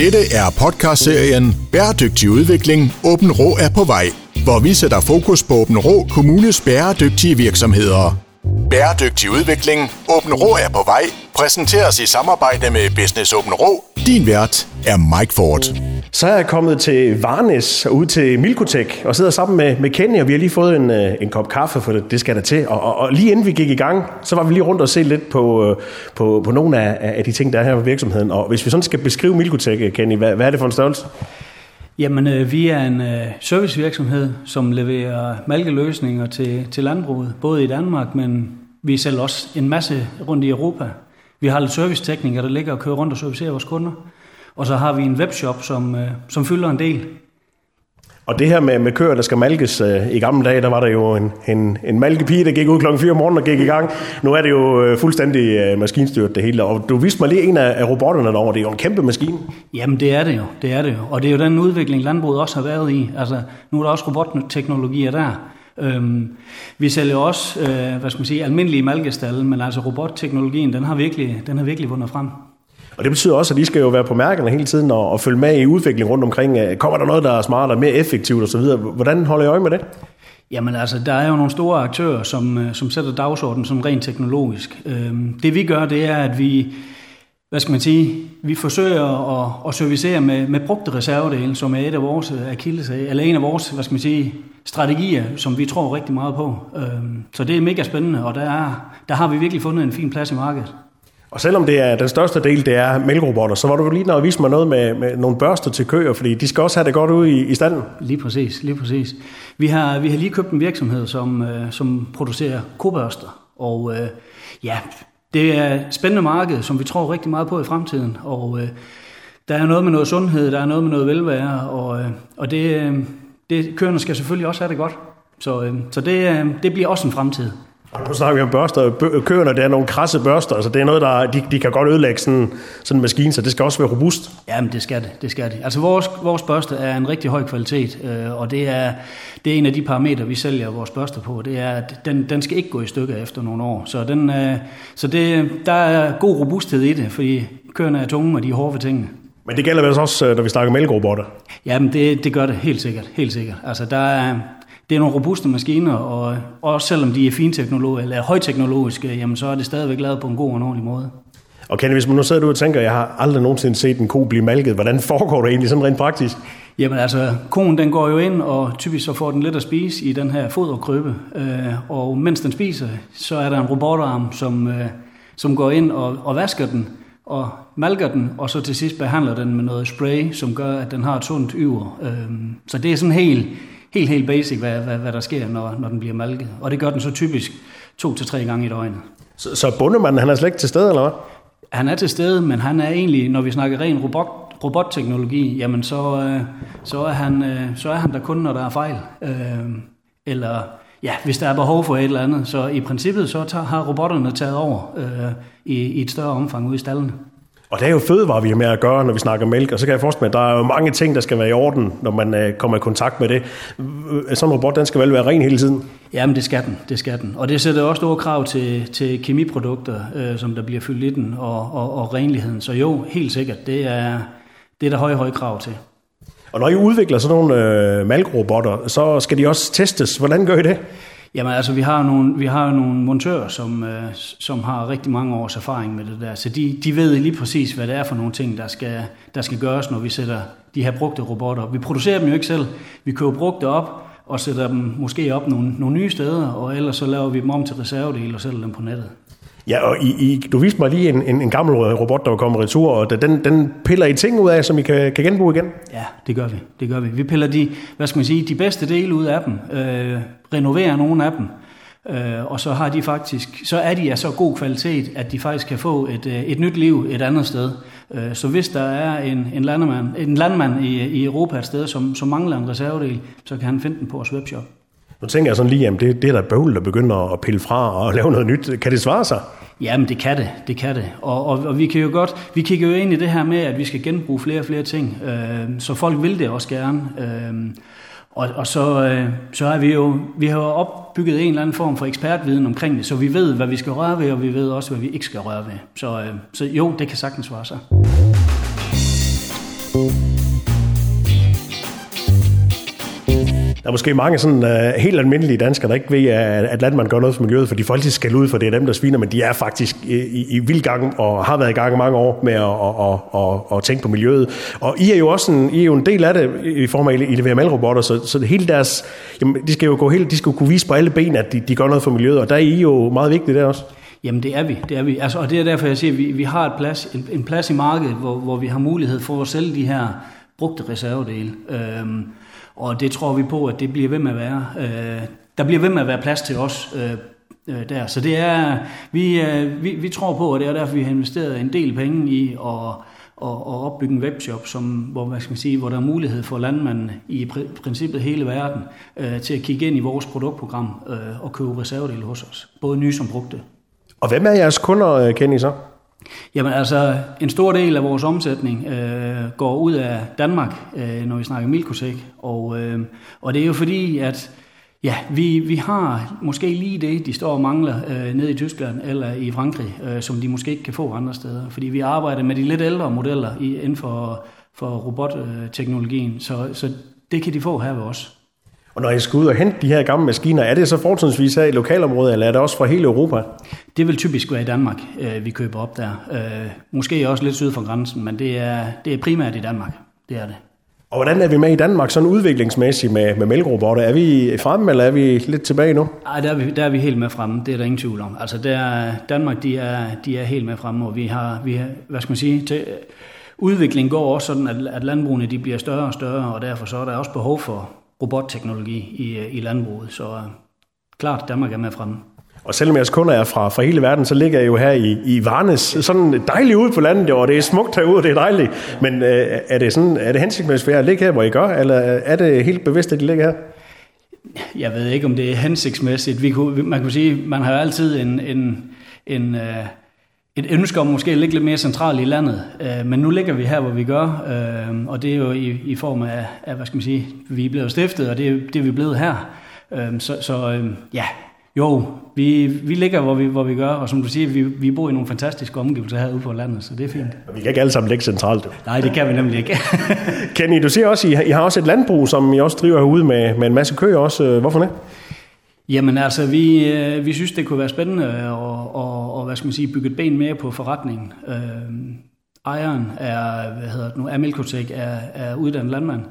Dette er podcastserien Bæredygtig udvikling. Åben Rå er på vej, hvor vi sætter fokus på Åben Rå Kommunes bæredygtige virksomheder. Bæredygtig udvikling. Åben Rå er på vej. Præsenteres i samarbejde med Business Åben Rå. Din vært er Mike Ford. Så er jeg kommet til Varnes ud til Milkotek og sidder sammen med, med Kenny, og vi har lige fået en, øh, en kop kaffe, for det, det skal der til. Og, og, og lige inden vi gik i gang, så var vi lige rundt og se lidt på, øh, på, på nogle af, af de ting, der er her på virksomheden. Og hvis vi sådan skal beskrive Milkotek, øh, Kenny, hvad, hvad er det for en størrelse? Jamen, øh, vi er en øh, servicevirksomhed, som leverer malkeløsninger til, til landbruget, både i Danmark, men vi sælger også en masse rundt i Europa. Vi har lidt serviceteknikere, der ligger og kører rundt og servicerer vores kunder. Og så har vi en webshop, som, øh, som fylder en del. Og det her med, med køer, der skal malkes, øh, i gamle dage, der var der jo en, en, en malkepige, der gik ud klokken 4 om morgenen og gik i gang. Nu er det jo øh, fuldstændig øh, maskinstyret det hele. Og du viste mig lige en af, af robotterne derovre. Det er jo en kæmpe maskine. Jamen det er det jo, det er det jo. Og det er jo den udvikling, landbruget også har været i. Altså, nu er der også robotteknologier der. Øhm, vi sælger også, øh, hvad skal man sige, almindelige malkestalle, men altså robotteknologien, den har virkelig, den har virkelig vundet frem. Og det betyder også, at I skal jo være på mærkerne hele tiden og, og følge med i udviklingen rundt omkring. Øh, kommer der noget, der er smartere, mere effektivt osv.? Hvordan holder I øje med det? Jamen altså, der er jo nogle store aktører, som, øh, som sætter dagsordenen som rent teknologisk. Øhm, det vi gør, det er, at vi, hvad skal man sige, vi forsøger at, at servicere med, med brugte reservedele, som er et af vores akilles, eller en af vores, hvad skal man sige, strategier, som vi tror rigtig meget på. Øhm, så det er mega spændende, og der, er, der har vi virkelig fundet en fin plads i markedet. Og selvom det er den største del, det er mælkerobotter, så var du lige når at vise mig noget med, med nogle børster til køer, fordi de skal også have det godt ud i, i standen. Lige præcis, lige præcis. Vi har, vi har lige købt en virksomhed, som, øh, som producerer kobørster, og øh, ja, det er et spændende marked, som vi tror rigtig meget på i fremtiden, og øh, der er noget med noget sundhed, der er noget med noget velvære, og, øh, og det, øh, det, køerne skal selvfølgelig også have det godt. Så, øh, så det, øh, det bliver også en fremtid. Og nu snakker vi om børster. Køerne, det er nogle krasse børster. Altså, det er noget, der de, de kan godt ødelægge sådan, sådan en maskine, så det skal også være robust. Jamen, det skal det. det, skal det. Altså, vores, vores børste er en rigtig høj kvalitet, øh, og det er, det er en af de parametre, vi sælger vores børster på. Det er, at den, den skal ikke gå i stykker efter nogle år. Så, den, øh, så det, der er god robusthed i det, fordi køerne er tunge, og de er hårde ved tingene. Men det gælder vel også, øh, når vi snakker mælkerobotter? Jamen, det, det gør det helt sikkert. Helt sikkert. Altså, der er, det er nogle robuste maskiner, og også selvom de er finteknologiske eller højteknologiske, jamen så er det stadigvæk lavet på en god og ordentlig måde. Og Kenny, hvis man nu sidder du og tænker, jeg har aldrig nogensinde set en ko blive malket, hvordan foregår det egentlig sådan rent praktisk? Jamen altså, konen den går jo ind, og typisk så får den lidt at spise i den her foderkrybbe. Øh, og mens den spiser, så er der en robotarm, som, øh, som går ind og, og vasker den, og malker den, og så til sidst behandler den med noget spray, som gør, at den har et sundt yver. Øh, så det er sådan helt helt, helt basic, hvad, hvad, hvad der sker, når, når den bliver malket. Og det gør den så typisk to til tre gange i døgnet. Så, så bundemanden, han er slet ikke til stede, eller hvad? Han er til stede, men han er egentlig, når vi snakker ren robot, robotteknologi, jamen så, øh, så, er han, øh, så er han der kun, når der er fejl. Øh, eller ja, hvis der er behov for et eller andet. Så i princippet så tager, har robotterne taget over øh, i, i et større omfang ude i stallene. Og det er jo fødevarer, vi har med at gøre, når vi snakker mælk, og så kan jeg forestille mig, at der er jo mange ting, der skal være i orden, når man øh, kommer i kontakt med det. Sådan en robot, den skal vel være ren hele tiden? Jamen, det skal den, det skal den. Og det sætter også store krav til, til kemiprodukter, øh, som der bliver fyldt i den, og, og, og renligheden. Så jo, helt sikkert, det er, det er der høje, høje krav til. Og når I udvikler sådan nogle øh, malkrobotter, så skal de også testes. Hvordan gør I det? Jamen altså, vi har nogle, vi har nogle montører, som, øh, som har rigtig mange års erfaring med det der, så de, de ved lige præcis, hvad det er for nogle ting, der skal, der skal gøres, når vi sætter de her brugte robotter op. Vi producerer dem jo ikke selv. Vi køber brugte op og sætter dem måske op nogle, nogle nye steder, og ellers så laver vi dem om til reservedele og sælger dem på nettet. Ja, og I, I, du viste mig lige en, en, en gammel robot, der var kommet retur, og den, den piller I ting ud af, som I kan, kan genbruge igen? Ja, det gør vi. Det gør vi. Vi piller de, hvad skal man sige, de bedste dele ud af dem, øh, renoverer nogle af dem, øh, og så har de faktisk, så er de af så god kvalitet, at de faktisk kan få et, øh, et nyt liv et andet sted. Øh, så hvis der er en, en, landmand, en landmand i, i Europa et sted, som, som mangler en reservedel, så kan han finde den på vores webshop. Nu tænker jeg sådan lige, jamen det, det er der bøvl, der begynder at pille fra og lave noget nyt. Kan det svare sig? Jamen, det kan det. Det kan det. Og, og, og vi kan jo godt, vi kigger jo ind i det her med, at vi skal genbruge flere og flere ting. Øh, så folk vil det også gerne. Øh, og, og så, øh, så er vi jo, vi har jo opbygget en eller anden form for ekspertviden omkring det, så vi ved, hvad vi skal røre ved, og vi ved også, hvad vi ikke skal røre ved. Så, øh, så jo, det kan sagtens svare sig. Er måske mange sådan uh, helt almindelige danskere, der ikke ved, at, at landmand gør noget for miljøet, for de får altid skal ud, for det er dem, der sviner, men de er faktisk i, i vild gang og har været i gang i mange år med at, at, at, og, og tænke på miljøet. Og I er jo også en, I er jo en del af det i form af, at I leverer malrobotter, så, så hele deres, jamen, de skal jo gå helt, de skal jo kunne vise på alle ben, at de, de gør noget for miljøet, og der er I jo meget vigtigt der også. Jamen det er vi, det er vi. Altså, og det er derfor, jeg siger, at vi, vi har et plads, en, en plads i markedet, hvor, hvor vi har mulighed for at sælge de her brugte reservedele. Øhm, og det tror vi på, at det bliver ved med at være. Øh, der bliver ved med at være plads til os øh, øh, der. Så det er, vi, øh, vi, vi tror på, og det er derfor, vi har investeret en del penge i at, og, og opbygge en webshop, som, hvor, hvad skal man sige, hvor der er mulighed for landmanden i princippet hele verden øh, til at kigge ind i vores produktprogram øh, og købe reservedele hos os. Både nye som brugte. Og hvem er jeres kunder, øh, Kenny, så? Jamen altså, en stor del af vores omsætning øh, går ud af Danmark, øh, når vi snakker Milkosek. Og, øh, og det er jo fordi, at ja, vi, vi har måske lige det, de står og mangler øh, nede i Tyskland eller i Frankrig, øh, som de måske ikke kan få andre steder. Fordi vi arbejder med de lidt ældre modeller i, inden for, for robotteknologien, så, så det kan de få her ved os. Og når I skal ud og hente de her gamle maskiner, er det så fortrinsvis her i lokalområdet, eller er det også fra hele Europa? Det vil typisk være i Danmark, øh, vi køber op der. Øh, måske også lidt syd for grænsen, men det er, det er primært i Danmark. Det er det. Og hvordan er vi med i Danmark sådan udviklingsmæssigt med, med mælkerobotter? Er vi fremme, eller er vi lidt tilbage nu? Nej, der er vi, der er vi helt med fremme. Det er der ingen tvivl om. Altså der, Danmark, de er, de er helt med fremme, og vi har, vi har hvad skal man sige, til, udviklingen går også sådan, at, at landbrugene de bliver større og større, og derfor så er der også behov for, robotteknologi i, i landbruget. Så uh, klart, Danmark er med fremme. Og selvom jeres kunder er fra, fra hele verden, så ligger jeg jo her i, i Varnes, sådan dejligt ude på landet, og det er smukt herude, og det er dejligt. Men øh, er det sådan, er det hensigtsmæssigt at ligge her, hvor I gør, eller er det helt bevidst, at I ligger her? Jeg ved ikke, om det er hensigtsmæssigt. Vi kunne, man kan sige, man har altid en, en, en, øh, et ønske om måske at ligge lidt mere centralt i landet. Øh, men nu ligger vi her, hvor vi gør, øh, og det er jo i, i form af, af, hvad skal man sige, vi er blevet stiftet, og det, er, det er vi blevet her. Øh, så så ja, jo, vi, vi ligger, hvor vi, hvor vi gør, og som du siger, vi, vi bor i nogle fantastiske omgivelser herude på landet, så det er fint. Vi kan ikke alle sammen ligge centralt. Nej, det kan vi nemlig ikke. Kenny, du siger også, I, I har også et landbrug, som I også driver herude med, med en masse køer også. Hvorfor det? Jamen altså, vi, øh, vi synes, det kunne være spændende at og, hvad skal man sige, bygge et ben mere på forretningen. Øh, ejeren er, hvad hedder det nu, Amilkotek er, er uddannet landmand.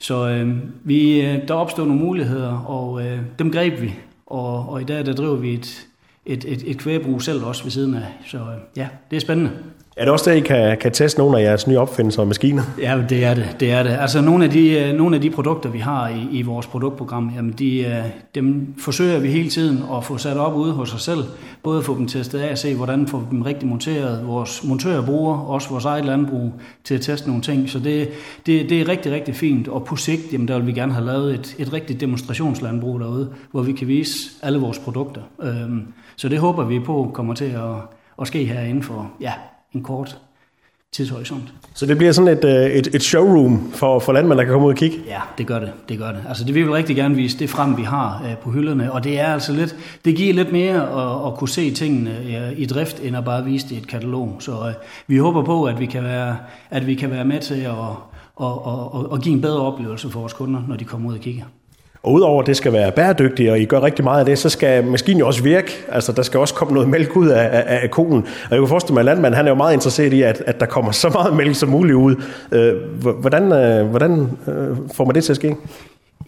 Så øhm, øh, vi, der opstod nogle muligheder, og øh, dem greb vi. Og, og i dag der driver vi et, et, et, et kvægbrug selv også ved siden af. Så øh, ja, det er spændende. Er det også der, I kan, kan teste nogle af jeres nye opfindelser og maskiner? Ja, det er det. det, er det. Altså nogle af, de, øh, nogle af de produkter, vi har i, i vores produktprogram, jamen de, øh, dem forsøger vi hele tiden at få sat op ude hos os selv. Både få dem testet af og se, hvordan får vi dem rigtig monteret. Vores montører bruger også vores eget landbrug til at teste nogle ting. Så det, det, det er rigtig, rigtig fint. Og på sigt, jamen der vil vi gerne have lavet et, et rigtigt demonstrationslandbrug derude, hvor vi kan vise alle vores produkter. Øhm, så det håber vi på kommer til at, at ske her inden for ja, en kort tidshorisont. Så det bliver sådan et, øh, et, et showroom for, for landmænd, der kan komme ud og kigge? Ja, det gør det. det gør det. Altså det vil vi rigtig gerne vise det frem, vi har uh, på hylderne, og det er altså lidt, det giver lidt mere at, at kunne se tingene uh, i drift, end at bare vise det i et katalog. Så vi håber på, at vi kan være, at vi kan være med til at, at, at, at, at give en bedre oplevelse for vores kunder, når de kommer ud og kigger. Og udover at det skal være bæredygtigt, og I gør rigtig meget af det, så skal maskinen jo også virke. Altså, der skal også komme noget mælk ud af, af, af konen. Og jeg kan forestille mig, at landmanden han er jo meget interesseret i, at, at der kommer så meget mælk som muligt ud. Øh, hvordan øh, hvordan øh, får man det til at ske?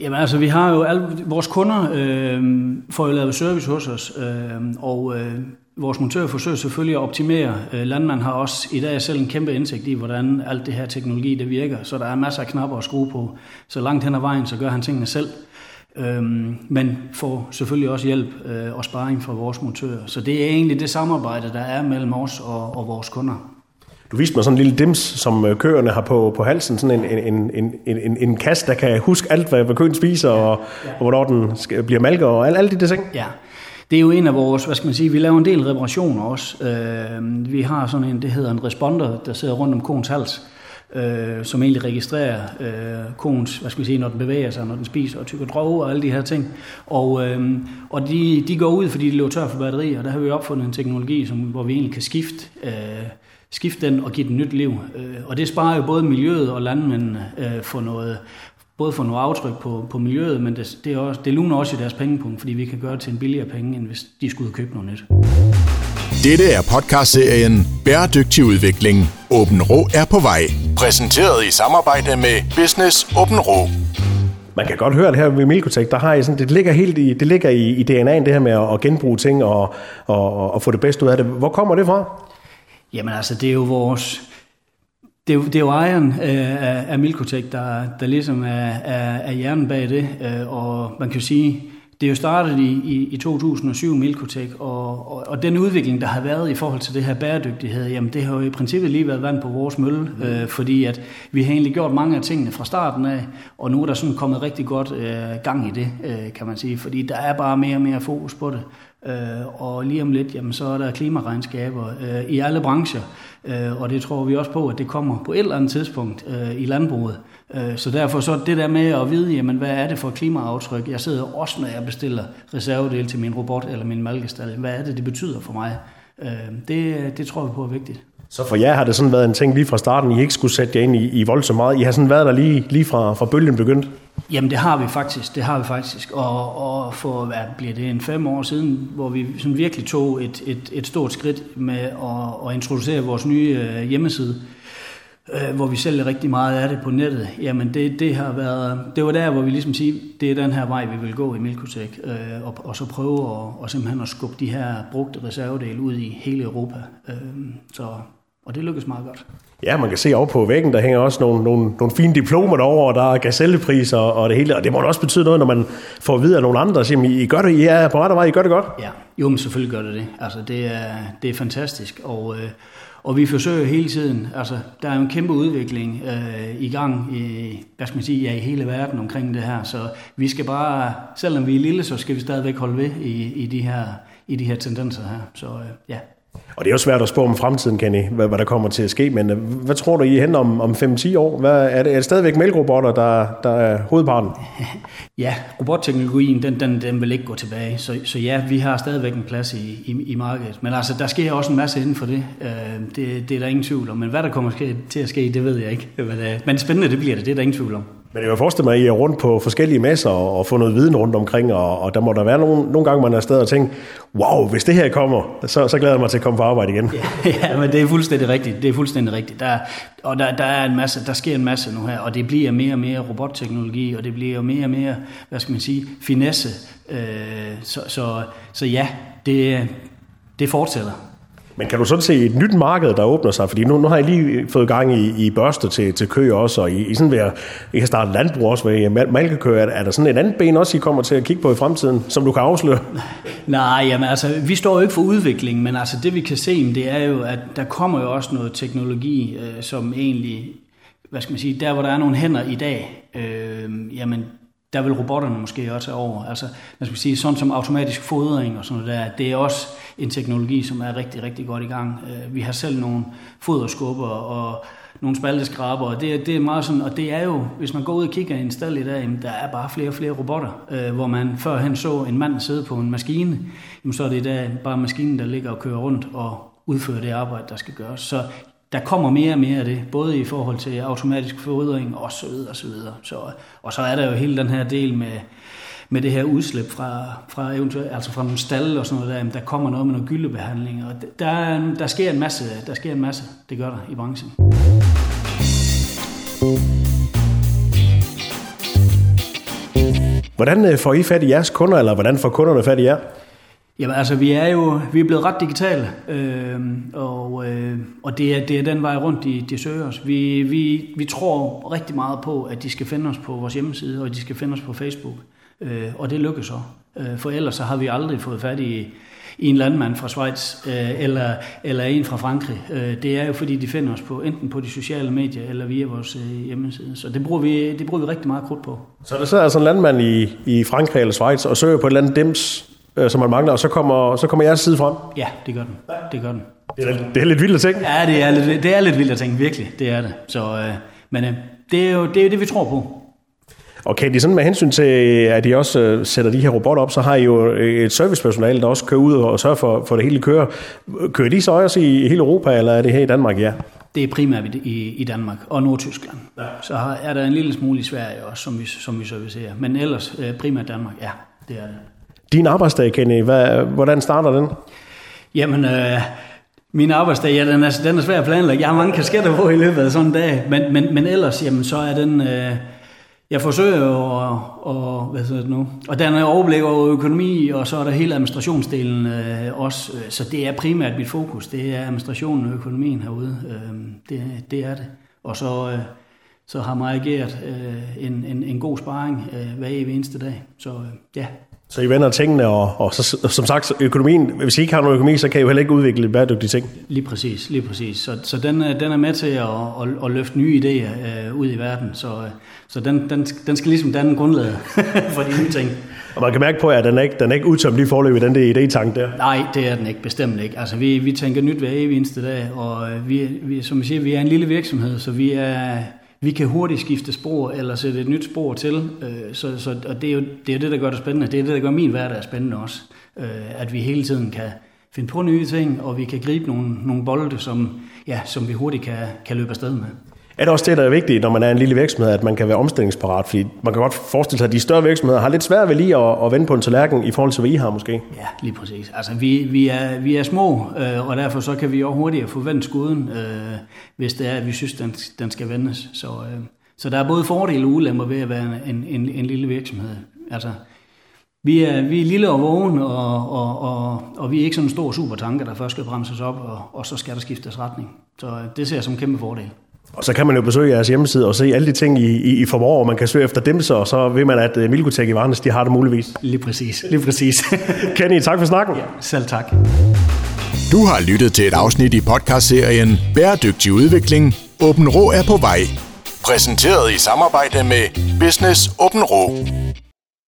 Jamen altså, vi har jo alle, vores kunder øh, får jo lavet service hos os, øh, og øh, vores montører forsøger selvfølgelig at optimere. Øh, landmanden har også i dag selv en kæmpe indsigt i, hvordan alt det her teknologi det virker, så der er masser af knapper at skrue på. Så langt hen ad vejen, så gør han tingene selv. Øhm, men får selvfølgelig også hjælp øh, og sparring fra vores montører. Så det er egentlig det samarbejde, der er mellem os og, og vores kunder. Du viste mig sådan en lille dims, som øh, køerne har på, på halsen, sådan en, en, en, en, en, en kasse, der kan huske alt, hvad, hvad køen spiser, og, ja. og hvornår den skal, bliver malket, og alle, alle de der ting. Ja, det er jo en af vores, hvad skal man sige, vi laver en del reparationer også. Øh, vi har sådan en, det hedder en responder, der sidder rundt om koens hals, øh, som egentlig registrerer øh, koens, hvad skal vi sige, når den bevæger sig, når den spiser og tykker droge og alle de her ting. Og, øh, og de, de går ud, fordi de løber tør for batterier, og der har vi opfundet en teknologi, som, hvor vi egentlig kan skifte øh, skifte den og give den nyt liv. Øh, og det sparer jo både miljøet og landmændene øh, for noget, både for noget aftryk på, på miljøet, men det, det, er også, det luner også i deres pengepunkt, fordi vi kan gøre det til en billigere penge, end hvis de skulle købe noget nyt. Dette er podcastserien Bæredygtig udvikling. Åben Rå er på vej. Præsenteret i samarbejde med Business Åben Rå. Man kan godt høre det her ved Milkotech, der har I sådan, det ligger helt i, det ligger i, i DNA'en, det her med at, at genbruge ting og, og, og få det bedste ud af det. Hvor kommer det fra? Jamen altså, det er jo vores... Det er jo, det er jo ejeren øh, af, af Milkotech, der, der ligesom er, er, er hjernen bag det, øh, og man kan jo sige, det er jo startet i, i, i 2007, Milkotech, og, og, og den udvikling, der har været i forhold til det her bæredygtighed, jamen det har jo i princippet lige været vand på vores mølle, mm. øh, fordi at vi har egentlig gjort mange af tingene fra starten af, og nu er der sådan kommet rigtig godt øh, gang i det, øh, kan man sige, fordi der er bare mere og mere fokus på det. Øh, og lige om lidt, jamen, så er der klimaregnskaber øh, i alle brancher, øh, og det tror vi også på, at det kommer på et eller andet tidspunkt øh, i landbruget. Øh, så derfor så det der med at vide, jamen, hvad er det for klimaaftryk? Jeg sidder også, når jeg bestiller reservedel til min robot eller min malkestal. Hvad er det, det betyder for mig? Øh, det, det tror vi på er vigtigt. Så for jer har det sådan været en ting lige fra starten, I ikke skulle sætte jer ind i, i voldsomt meget. I har sådan været der lige, lige fra, fra bølgen begyndte? Jamen det har vi faktisk, det har vi faktisk. Og, og for, hvad bliver det, en fem år siden, hvor vi sådan virkelig tog et, et, et stort skridt med at, at introducere vores nye øh, hjemmeside, øh, hvor vi sælger rigtig meget af det på nettet, jamen det, det har været, det var der, hvor vi ligesom siger, det er den her vej, vi vil gå i Milkotech, øh, og, og så prøve at, og simpelthen at skubbe de her brugte reservedele ud i hele Europa. Øh, så, og det lykkes meget godt. Ja, man kan se over på væggen, der hænger også nogle, nogle, nogle fine diplomer derovre, og der er gazellepriser og det hele. Og det må da også betyde noget, når man får videre af nogle andre, siger, I gør det, I er på rette vej, I gør det godt. Ja, jo, men selvfølgelig gør det det. Altså, det er, det er fantastisk, og, øh, og vi forsøger hele tiden, altså, der er jo en kæmpe udvikling øh, i gang i, hvad skal man sige, ja, i hele verden omkring det her, så vi skal bare, selvom vi er lille, så skal vi stadigvæk holde ved i, i, de, her, i de her tendenser her, så øh, ja. Og det er jo svært at spå om fremtiden, Kenny, hvad, hvad der kommer til at ske, men øh, hvad tror du, I hen om, om 5-10 år? Hvad, er, det, er det stadigvæk mælkerobotter, der, der er hovedparten? Ja, robotteknologien, den, den, den vil ikke gå tilbage, så, så ja, vi har stadigvæk en plads i, i, i markedet. Men altså, der sker også en masse inden for det. Øh, det, det er der ingen tvivl om, men hvad der kommer til at ske, det ved jeg ikke. Men spændende det bliver det, det er der ingen tvivl om. Men jeg forestiller mig, at I er rundt på forskellige masser og få noget viden rundt omkring, og, og der må der være nogle, nogle gange, man er afsted og tænker, wow, hvis det her kommer, så, så glæder jeg mig til at komme på arbejde igen. Ja, ja men det er fuldstændig rigtigt. Det er fuldstændig rigtigt. Der, og der, der, er en masse, der sker en masse nu her, og det bliver mere og mere robotteknologi, og det bliver mere og mere, hvad skal man sige, finesse. Øh, så, så, så ja, det, det fortsætter. Men kan du sådan se et nyt marked, der åbner sig? Fordi nu, nu har jeg lige fået gang i, i børste til, til kø også, og I, I, sådan ved at, I har startet landbrug også med malkekø. Er, er der sådan et andet ben også, I kommer til at kigge på i fremtiden, som du kan afsløre? Nej, jamen altså, vi står jo ikke for udvikling, men altså det vi kan se, det er jo, at der kommer jo også noget teknologi, øh, som egentlig, hvad skal man sige, der hvor der er nogle hænder i dag, øh, jamen der vil robotterne måske også tage over. Altså, man skal sige, sådan som automatisk fodring og sådan noget der, det er også en teknologi, som er rigtig, rigtig godt i gang. Øh, vi har selv nogle foderskubber og nogle spalteskraber, og det, det er meget sådan, og det er jo, hvis man går ud og kigger i en stald i dag, der er bare flere og flere robotter, øh, hvor man førhen så en mand sidde på en maskine, jamen så er det i dag bare maskinen, der ligger og kører rundt og udfører det arbejde, der skal gøres. Så der kommer mere og mere af det, både i forhold til automatisk forrydring og så videre og så videre. Så, og så er der jo hele den her del med, med det her udslip fra, fra, eventuelt, altså fra nogle stalle og sådan noget der, der kommer noget med noget gyldebehandling, og der, der, sker en masse, der sker en masse, det gør der i branchen. Hvordan øh, får I fat i jeres kunder, eller hvordan får kunderne fat i jer? Jamen altså, vi er jo vi er blevet ret digitale, øh, og, øh, og det, er, det er den vej rundt, de, de søger os. Vi, vi, vi tror rigtig meget på, at de skal finde os på vores hjemmeside, og de skal finde os på Facebook, øh, og det lykkes så. Øh, for ellers så har vi aldrig fået fat i, i en landmand fra Schweiz øh, eller, eller en fra Frankrig. Øh, det er jo fordi, de finder os på enten på de sociale medier eller via vores øh, hjemmeside. Så det bruger, vi, det bruger vi rigtig meget krudt på. Så der sidder altså en landmand i, i Frankrig eller Schweiz og søger på et eller andet dims øh, som man mangler, og så kommer, så kommer jeres side frem? Ja, det gør den. Det gør den. Det er, det er lidt vildt at tænke. Ja, det er lidt, det er lidt vildt at tænke, virkelig. Det er det. Så, øh, men øh, det, er jo, det er jo det, vi tror på. Og kan de sådan med hensyn til, at de også øh, sætter de her robotter op, så har I jo et servicepersonale, der også kører ud og sørger for, for det hele kører. Kører de så også i hele Europa, eller er det her i Danmark, ja? Det er primært i, i Danmark og Nordtyskland. Ja. Så er der en lille smule i Sverige også, som vi, som vi servicerer. Men ellers øh, primært Danmark, ja, det er det. Din arbejdsdag, Kenny, hvad, hvordan starter den? Jamen, øh, min arbejdsdag, ja, den er, den er svær at planlægge. Jeg har mange kasketter på i løbet af sådan en dag. Men, men, men ellers, jamen, så er den... Øh, jeg forsøger at, og, hvad det nu, og der er overblik over økonomi, og så er der hele administrationsdelen øh, også. Så det er primært mit fokus. Det er administrationen og økonomien herude. Øh, det, det er det. Og så, øh, så har mig ageret øh, en, en, en god sparring øh, hver eneste dag. Så øh, ja, så I vender tingene, og, og så, som sagt, økonomien, hvis I ikke har nogen økonomi, så kan I jo heller ikke udvikle bæredygtige ting. Lige præcis, lige præcis. Så, så den, den er med til at, at, at løfte nye idéer øh, ud i verden, så, så den, den, den skal ligesom danne grundlaget for de nye ting. Og man kan mærke på, at den er ikke, den er ikke udtømt lige forløb i den der idétank der. Nej, det er den ikke, bestemt ikke. Altså, vi, vi tænker nyt hver evig eneste dag, og øh, vi, vi, som jeg siger, vi er en lille virksomhed, så vi er, vi kan hurtigt skifte spor eller sætte et nyt spor til. Øh, så, så, og det er, jo, det er det, der gør det spændende. Det er det, der gør min hverdag spændende også. Øh, at vi hele tiden kan finde på nye ting, og vi kan gribe nogle, nogle bolde, som, ja, som vi hurtigt kan, kan løbe afsted med. Er det også det, der er vigtigt, når man er en lille virksomhed, at man kan være omstillingsparat? Fordi man kan godt forestille sig, at de større virksomheder har lidt svært ved lige at, at vende på en tallerken i forhold til, hvad I har måske. Ja, lige præcis. Altså, vi, vi, er, vi er små, øh, og derfor så kan vi også hurtigere få vendt skuden, øh, hvis det er, at vi synes, den, den skal vendes. Så, øh, så der er både fordele og ulemper ved at være en, en, en lille virksomhed. Altså, vi er, vi er lille og vågen, og, og, og, og vi er ikke sådan en stor supertanker, der først skal bremses op, og, og så skal der skiftes retning. Så øh, det ser jeg som en kæmpe fordel. Og så kan man jo besøge jeres hjemmeside og se alle de ting, I, I, I formår, og man kan søge efter dem, så, så ved man, at uh, Milkotek i Varnes, de har det muligvis. Lige præcis, lige præcis. Kenny, tak for snakken. Ja, selv tak. Du har lyttet til et afsnit i podcastserien Bæredygtig udvikling. Åben Rå er på vej. Præsenteret i samarbejde med Business Åben Rå.